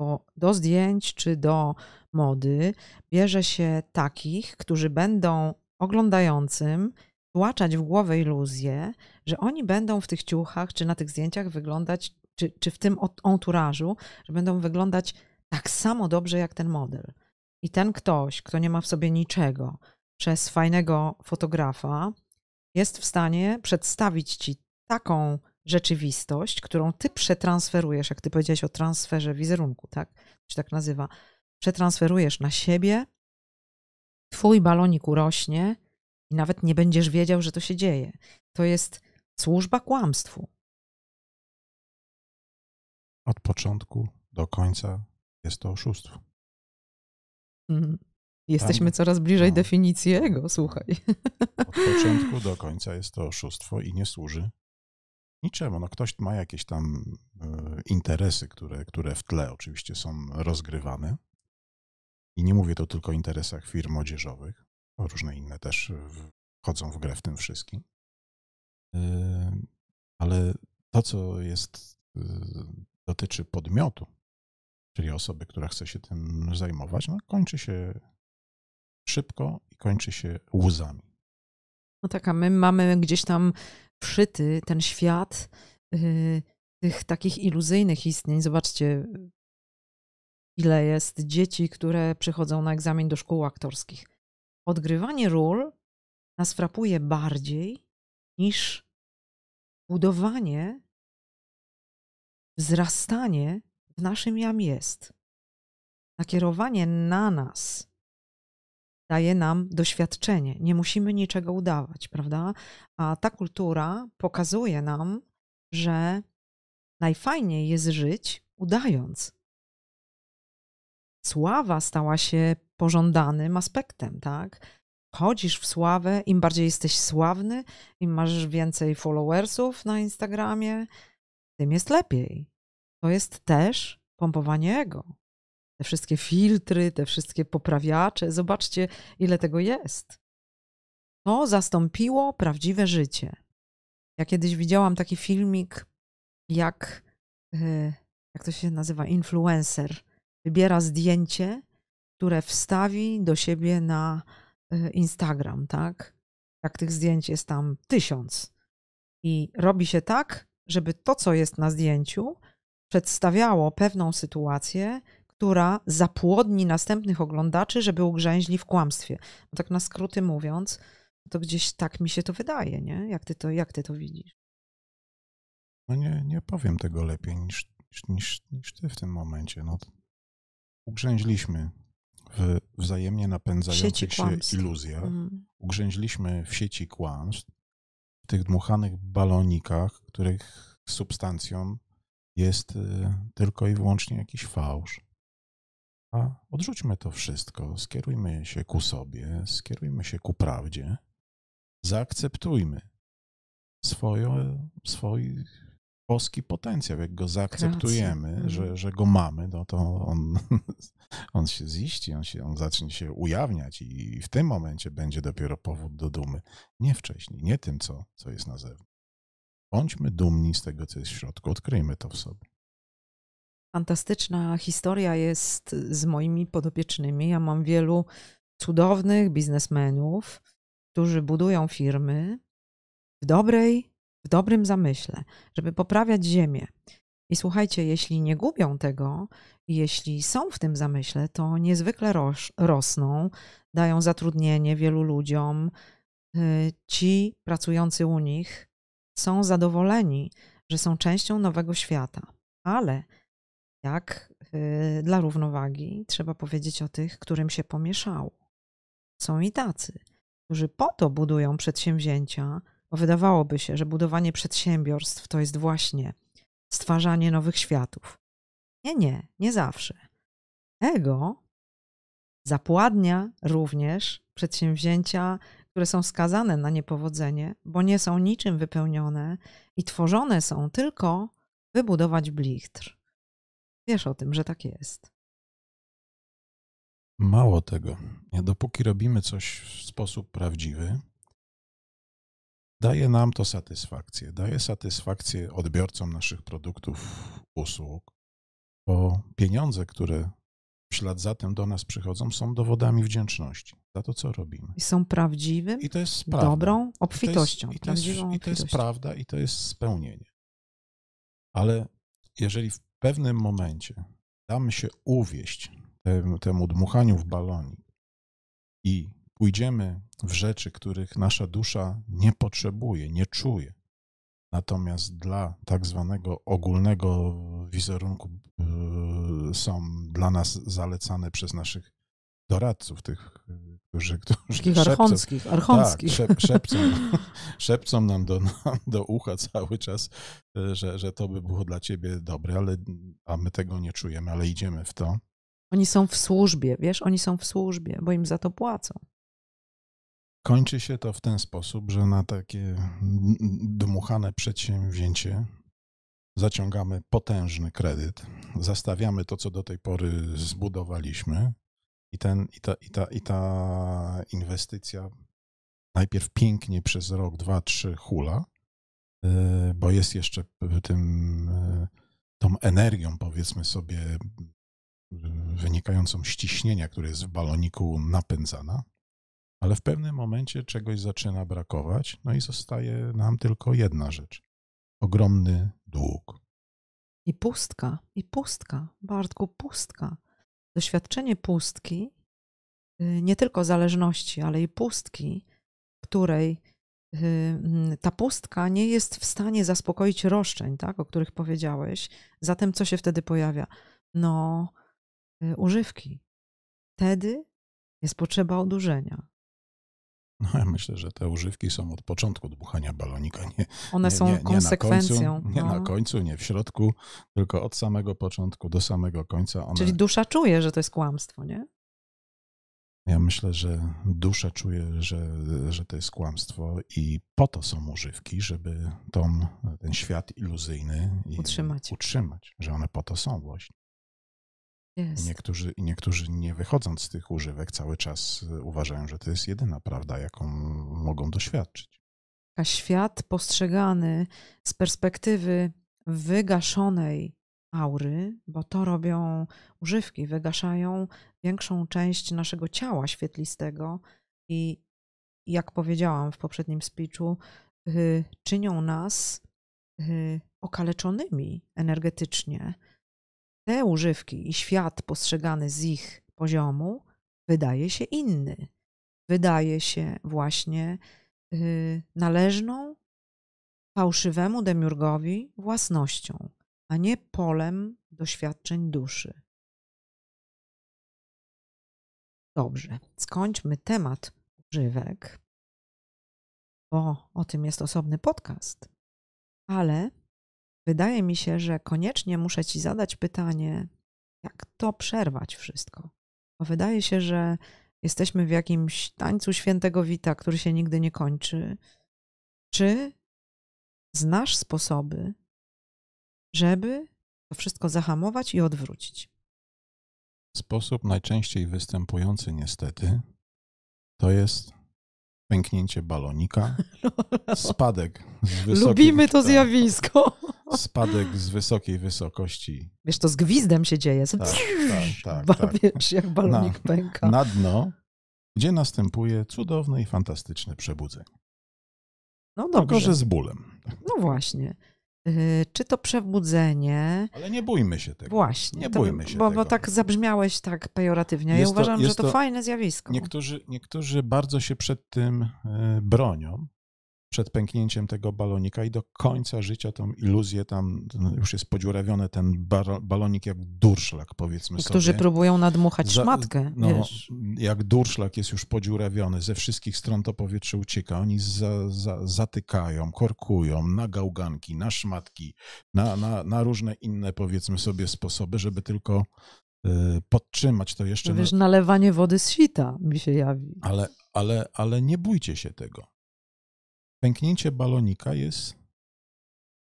bo do zdjęć czy do mody bierze się takich, którzy będą oglądającym tłaczać w głowę iluzję, że oni będą w tych ciuchach czy na tych zdjęciach wyglądać, czy, czy w tym enturażu, że będą wyglądać tak samo dobrze jak ten model. I ten ktoś, kto nie ma w sobie niczego, przez fajnego fotografa, jest w stanie przedstawić ci taką rzeczywistość, którą ty przetransferujesz, jak ty powiedziałeś o transferze wizerunku, tak? To się tak nazywa. Przetransferujesz na siebie, twój balonik urośnie i nawet nie będziesz wiedział, że to się dzieje. To jest służba kłamstwu. Od początku do końca jest to oszustwo. Mhm. Jesteśmy Tam, coraz bliżej no, definicji ego, słuchaj. Od początku do końca jest to oszustwo i nie służy Niczemu. No ktoś ma jakieś tam e, interesy, które, które w tle oczywiście są rozgrywane. I nie mówię to tylko o interesach firm odzieżowych, różne inne też wchodzą w grę w tym wszystkim. E, ale to, co jest, e, dotyczy podmiotu, czyli osoby, która chce się tym zajmować, no kończy się szybko i kończy się łzami. No tak, a my mamy gdzieś tam wszyty ten świat yy, tych takich iluzyjnych istnień. Zobaczcie, ile jest dzieci, które przychodzą na egzamin do szkół aktorskich. Odgrywanie ról nas frapuje bardziej niż budowanie, wzrastanie w naszym jam jest. Nakierowanie na nas daje nam doświadczenie. Nie musimy niczego udawać, prawda? A ta kultura pokazuje nam, że najfajniej jest żyć udając. Sława stała się pożądanym aspektem, tak? Chodzisz w sławę, im bardziej jesteś sławny, im masz więcej followersów na Instagramie, tym jest lepiej. To jest też pompowanie ego te wszystkie filtry, te wszystkie poprawiacze. Zobaczcie, ile tego jest. To zastąpiło prawdziwe życie. Ja kiedyś widziałam taki filmik, jak, e, jak to się nazywa, influencer. Wybiera zdjęcie, które wstawi do siebie na e, Instagram, tak? Jak tych zdjęć jest tam tysiąc. I robi się tak, żeby to, co jest na zdjęciu, przedstawiało pewną sytuację, która zapłodni następnych oglądaczy, żeby ugrzęźli w kłamstwie. No tak na skróty mówiąc, to gdzieś tak mi się to wydaje, nie? Jak ty to, jak ty to widzisz? No nie, nie powiem tego lepiej niż, niż, niż ty w tym momencie. No, ugrzęźliśmy w wzajemnie napędzających się iluzjach. Mm. Ugrzęźliśmy w sieci kłamstw, w tych dmuchanych balonikach, których substancją jest y, tylko i wyłącznie jakiś fałsz. A odrzućmy to wszystko, skierujmy się ku sobie, skierujmy się ku prawdzie, zaakceptujmy swoją, swój boski potencjał. Jak go zaakceptujemy, mhm. że, że go mamy, no to on, on się ziści, on, się, on zacznie się ujawniać i w tym momencie będzie dopiero powód do dumy. Nie wcześniej, nie tym, co, co jest na zewnątrz. Bądźmy dumni z tego, co jest w środku, odkryjmy to w sobie. Fantastyczna historia jest z moimi podopiecznymi. Ja mam wielu cudownych biznesmenów, którzy budują firmy w dobrej, w dobrym zamyśle, żeby poprawiać ziemię. I słuchajcie, jeśli nie gubią tego, jeśli są w tym zamyśle, to niezwykle ros rosną, dają zatrudnienie wielu ludziom. Y, ci pracujący u nich są zadowoleni, że są częścią nowego świata. Ale jak y, dla równowagi trzeba powiedzieć o tych, którym się pomieszało. Są i tacy, którzy po to budują przedsięwzięcia, bo wydawałoby się, że budowanie przedsiębiorstw to jest właśnie stwarzanie nowych światów. Nie, nie, nie zawsze. Ego zapładnia również przedsięwzięcia, które są skazane na niepowodzenie, bo nie są niczym wypełnione i tworzone są tylko, by budować blichtr. Wiesz o tym, że tak jest. Mało tego. Dopóki robimy coś w sposób prawdziwy, daje nam to satysfakcję. Daje satysfakcję odbiorcom naszych produktów, usług, bo pieniądze, które w ślad za tym do nas przychodzą, są dowodami wdzięczności za to, co robimy. I są prawdziwym, I to jest prawda. dobrą obfitością. I to, jest, i, to jest, I to jest prawda i to jest spełnienie. Ale jeżeli w pewnym momencie damy się uwieść temu, dmuchaniu w balonik i pójdziemy w rzeczy, których nasza dusza nie potrzebuje, nie czuje, natomiast dla tak zwanego ogólnego wizerunku yy, są dla nas zalecane przez naszych doradców, tych, którzy, którzy Takich archonckich, archonckich. Tak, szepcą, szepcą nam do, do ucha cały czas, że, że to by było dla ciebie dobre, ale, a my tego nie czujemy, ale idziemy w to. Oni są w służbie, wiesz, oni są w służbie, bo im za to płacą. Kończy się to w ten sposób, że na takie dmuchane przedsięwzięcie zaciągamy potężny kredyt, zastawiamy to, co do tej pory zbudowaliśmy, i, ten, i, ta, i, ta, i ta inwestycja najpierw pięknie przez rok, dwa, trzy hula, y, bo jest jeszcze tym, y, tą energią, powiedzmy sobie, wynikającą z ciśnienia, które jest w baloniku napędzana, ale w pewnym momencie czegoś zaczyna brakować, no i zostaje nam tylko jedna rzecz ogromny dług. I pustka, i pustka, Bartku, pustka. Doświadczenie pustki, y, nie tylko zależności, ale i pustki, której y, mm, ta pustka nie jest w stanie zaspokoić roszczeń, tak, o których powiedziałeś. Zatem co się wtedy pojawia? No, y, używki. Wtedy jest potrzeba odurzenia. No, ja myślę, że te używki są od początku dmuchania balonika. Nie, One nie, są nie, nie konsekwencją. Na końcu, nie no. na końcu, nie w środku, tylko od samego początku do samego końca. One... Czyli dusza czuje, że to jest kłamstwo, nie? Ja myślę, że dusza czuje, że, że to jest kłamstwo i po to są używki, żeby tą, ten świat iluzyjny utrzymać. utrzymać, że one po to są właśnie. I niektórzy, I niektórzy nie wychodząc z tych używek cały czas y, uważają, że to jest jedyna prawda, jaką mogą doświadczyć. A świat postrzegany z perspektywy wygaszonej aury, bo to robią używki, wygaszają większą część naszego ciała świetlistego i jak powiedziałam w poprzednim speechu, y, czynią nas y, okaleczonymi energetycznie te używki i świat postrzegany z ich poziomu wydaje się inny. Wydaje się właśnie yy, należną fałszywemu demiurgowi własnością, a nie polem doświadczeń duszy. Dobrze, skończmy temat używek, bo o tym jest osobny podcast, ale wydaje mi się, że koniecznie muszę Ci zadać pytanie, jak to przerwać wszystko. Bo wydaje się, że jesteśmy w jakimś tańcu świętego Wita, który się nigdy nie kończy. Czy znasz sposoby, żeby to wszystko zahamować i odwrócić? Sposób najczęściej występujący, niestety, to jest pęknięcie balonika, spadek z. Lubimy to zjawisko. Spadek z wysokiej wysokości. Wiesz, to z gwizdem się dzieje. Tak, tak, tak, tak. Wiesz, jak balonik pęka. Na dno, gdzie następuje cudowne i fantastyczne przebudzenie. No Tylko, dobrze. że z bólem. No właśnie. Y, Czy to przebudzenie? Ale nie bójmy się tego. Właśnie. Nie to- bójmy się bo, tego. bo tak zabrzmiałeś tak pejoratywnie. Ja Jest to- uważam, że to, to- fajne zjawisko. Niektórzy, niektórzy bardzo się przed tym e, bronią, przed pęknięciem tego balonika i do końca życia tą iluzję tam już jest podziurawiony ten bar- balonik jak durszlak, powiedzmy Niektórzy sobie. próbują nadmuchać Za- szmatkę, No, wiesz. jak durszlak jest już podziurawiony, ze wszystkich stron to powietrze ucieka, oni za, za, zatykają, korkują na gałganki, na szmatki, na, na, na różne inne, powiedzmy sobie, sposoby, żeby tylko e, podtrzymać to jeszcze. Wiesz, nalewanie wody z sita mi się jawi. ale, ale, ale nie bójcie się tego. Pęknięcie balonika jest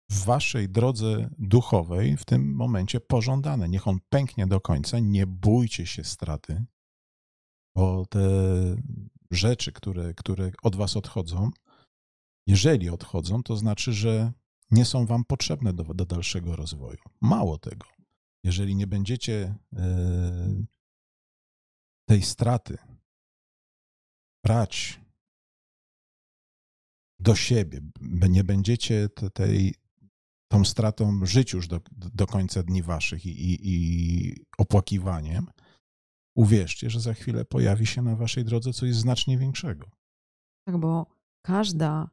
w waszej drodze duchowej w tym momencie pożądane. Niech on pęknie do końca. Nie bójcie się straty, bo te rzeczy, które, które od was odchodzą, jeżeli odchodzą, to znaczy, że nie są wam potrzebne do, do dalszego rozwoju. Mało tego. Jeżeli nie będziecie e, tej straty brać do siebie, nie będziecie te- tej, tą stratą żyć już do, do końca dni waszych i, i, i opłakiwaniem, uwierzcie, że za chwilę pojawi się na waszej drodze coś znacznie większego. Tak, bo każda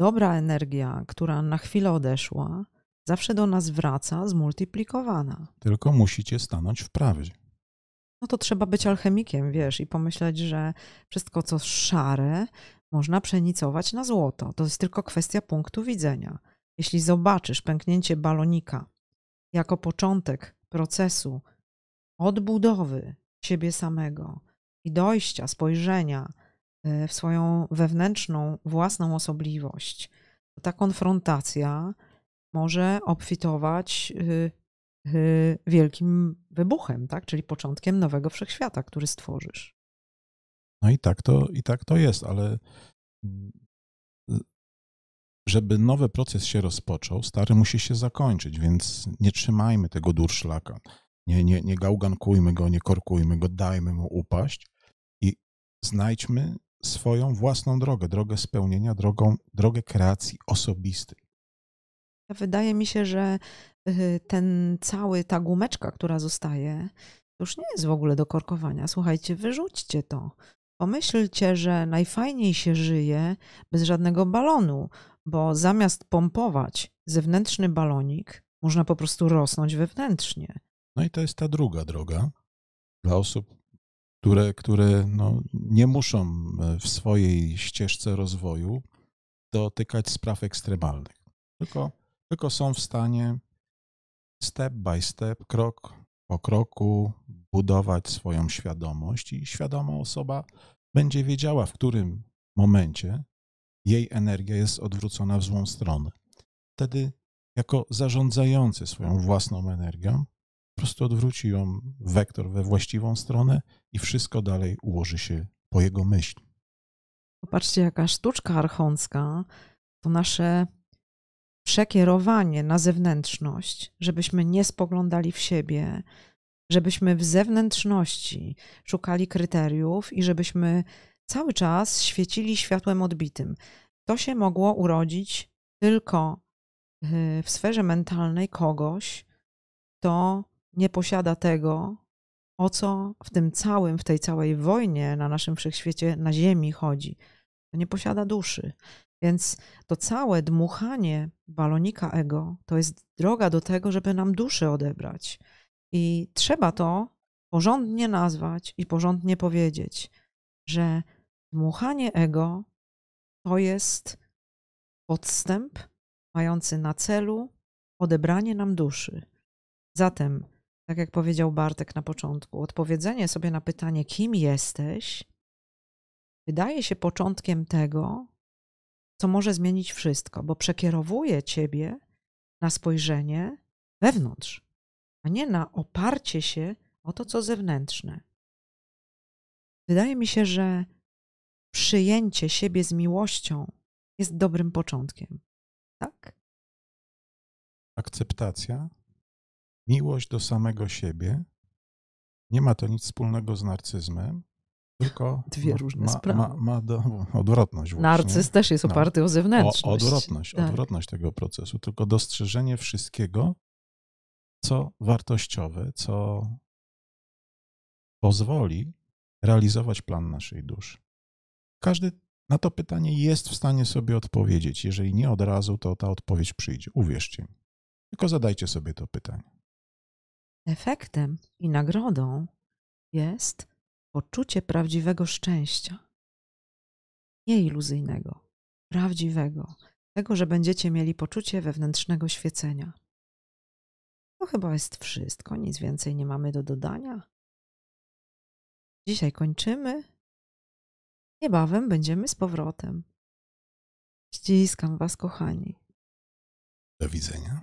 dobra energia, która na chwilę odeszła, zawsze do nas wraca zmultiplikowana. Tylko musicie stanąć w prawdzie. No to trzeba być alchemikiem, wiesz, i pomyśleć, że wszystko, co szare, można przenicować na złoto. To jest tylko kwestia punktu widzenia. Jeśli zobaczysz pęknięcie balonika jako początek procesu odbudowy siebie samego i dojścia, spojrzenia e, w swoją wewnętrzną, własną osobliwość, to ta konfrontacja może obfitować y, y, wielkim wybuchem, tak? czyli początkiem nowego wszechświata, który stworzysz. No i tak to, i tak to jest, ale mm, żeby nowy proces się rozpoczął, stary musi się zakończyć, więc nie trzymajmy tego durszlaka. Nie, nie, nie gałgankujmy go, nie korkujmy go, dajmy mu upaść i znajdźmy swoją własną drogę, drogę spełnienia, drogą, drogę kreacji osobistej. Wydaje mi się, że y, ten cały, ta gumeczka, która zostaje, już nie jest w ogóle do korkowania. Słuchajcie, wyrzućcie to. Pomyślcie, że najfajniej się żyje bez żadnego balonu, bo zamiast pompować zewnętrzny balonik, można po prostu rosnąć wewnętrznie. No i to jest ta druga droga dla osób, które, które no, nie muszą e, w swojej ścieżce rozwoju dotykać spraw ekstremalnych, tylko, tylko są w stanie step by step, krok po kroku budować swoją świadomość i świadoma osoba będzie wiedziała, w którym momencie jej energia jest odwrócona w złą stronę. Wtedy, jako zarządzający swoją własną energią, po prostu odwróci ją wektor we właściwą stronę i wszystko dalej ułoży się po jego myśli. Popatrzcie, jaka sztuczka archoncka to nasze przekierowanie na zewnętrzność, żebyśmy nie spoglądali w siebie, żebyśmy w zewnętrzności szukali kryteriów i żebyśmy cały czas świecili światłem odbitym. To się mogło urodzić tylko y, w sferze mentalnej kogoś, kto nie posiada tego, o co w tym całym, w tej całej wojnie na naszym wszechświecie, na Ziemi chodzi. To nie posiada duszy. Więc to całe dmuchanie balonika ego to jest droga do tego, żeby nam duszę odebrać. I trzeba to porządnie nazwać i porządnie powiedzieć, że dmuchanie ego to jest podstęp mający na celu odebranie nam duszy. Zatem, tak jak powiedział Bartek na początku, odpowiedzenie sobie na pytanie, kim jesteś, wydaje się początkiem tego, co może zmienić wszystko, bo przekierowuje ciebie na spojrzenie wewnątrz, a nie na oparcie się o to, co zewnętrzne. Wydaje mi się, że przyjęcie siebie z miłością jest dobrym początkiem. Tak? akceptacja, miłość do samego siebie. Nie ma to nic wspólnego z narcyzmem, tylko Dwie różne ma, sprawy. ma, ma do, odwrotność właśnie. Narcyz też jest No. oparty o zewnętrzność. O, odwrotność, Tak. odwrotność tego procesu, tylko dostrzeżenie wszystkiego, co wartościowe, co pozwoli realizować plan naszej duszy. Każdy na to pytanie jest w stanie sobie odpowiedzieć. Jeżeli nie od razu, to ta odpowiedź przyjdzie. Uwierzcie mi. Tylko zadajcie sobie to pytanie. Efektem i nagrodą jest poczucie prawdziwego szczęścia. Nie iluzyjnego, prawdziwego. Tego, że będziecie mieli poczucie wewnętrznego świecenia. To chyba jest wszystko, nic więcej nie mamy do dodania. Dzisiaj kończymy. Niebawem będziemy z powrotem. Ściskam Was, kochani. Do widzenia.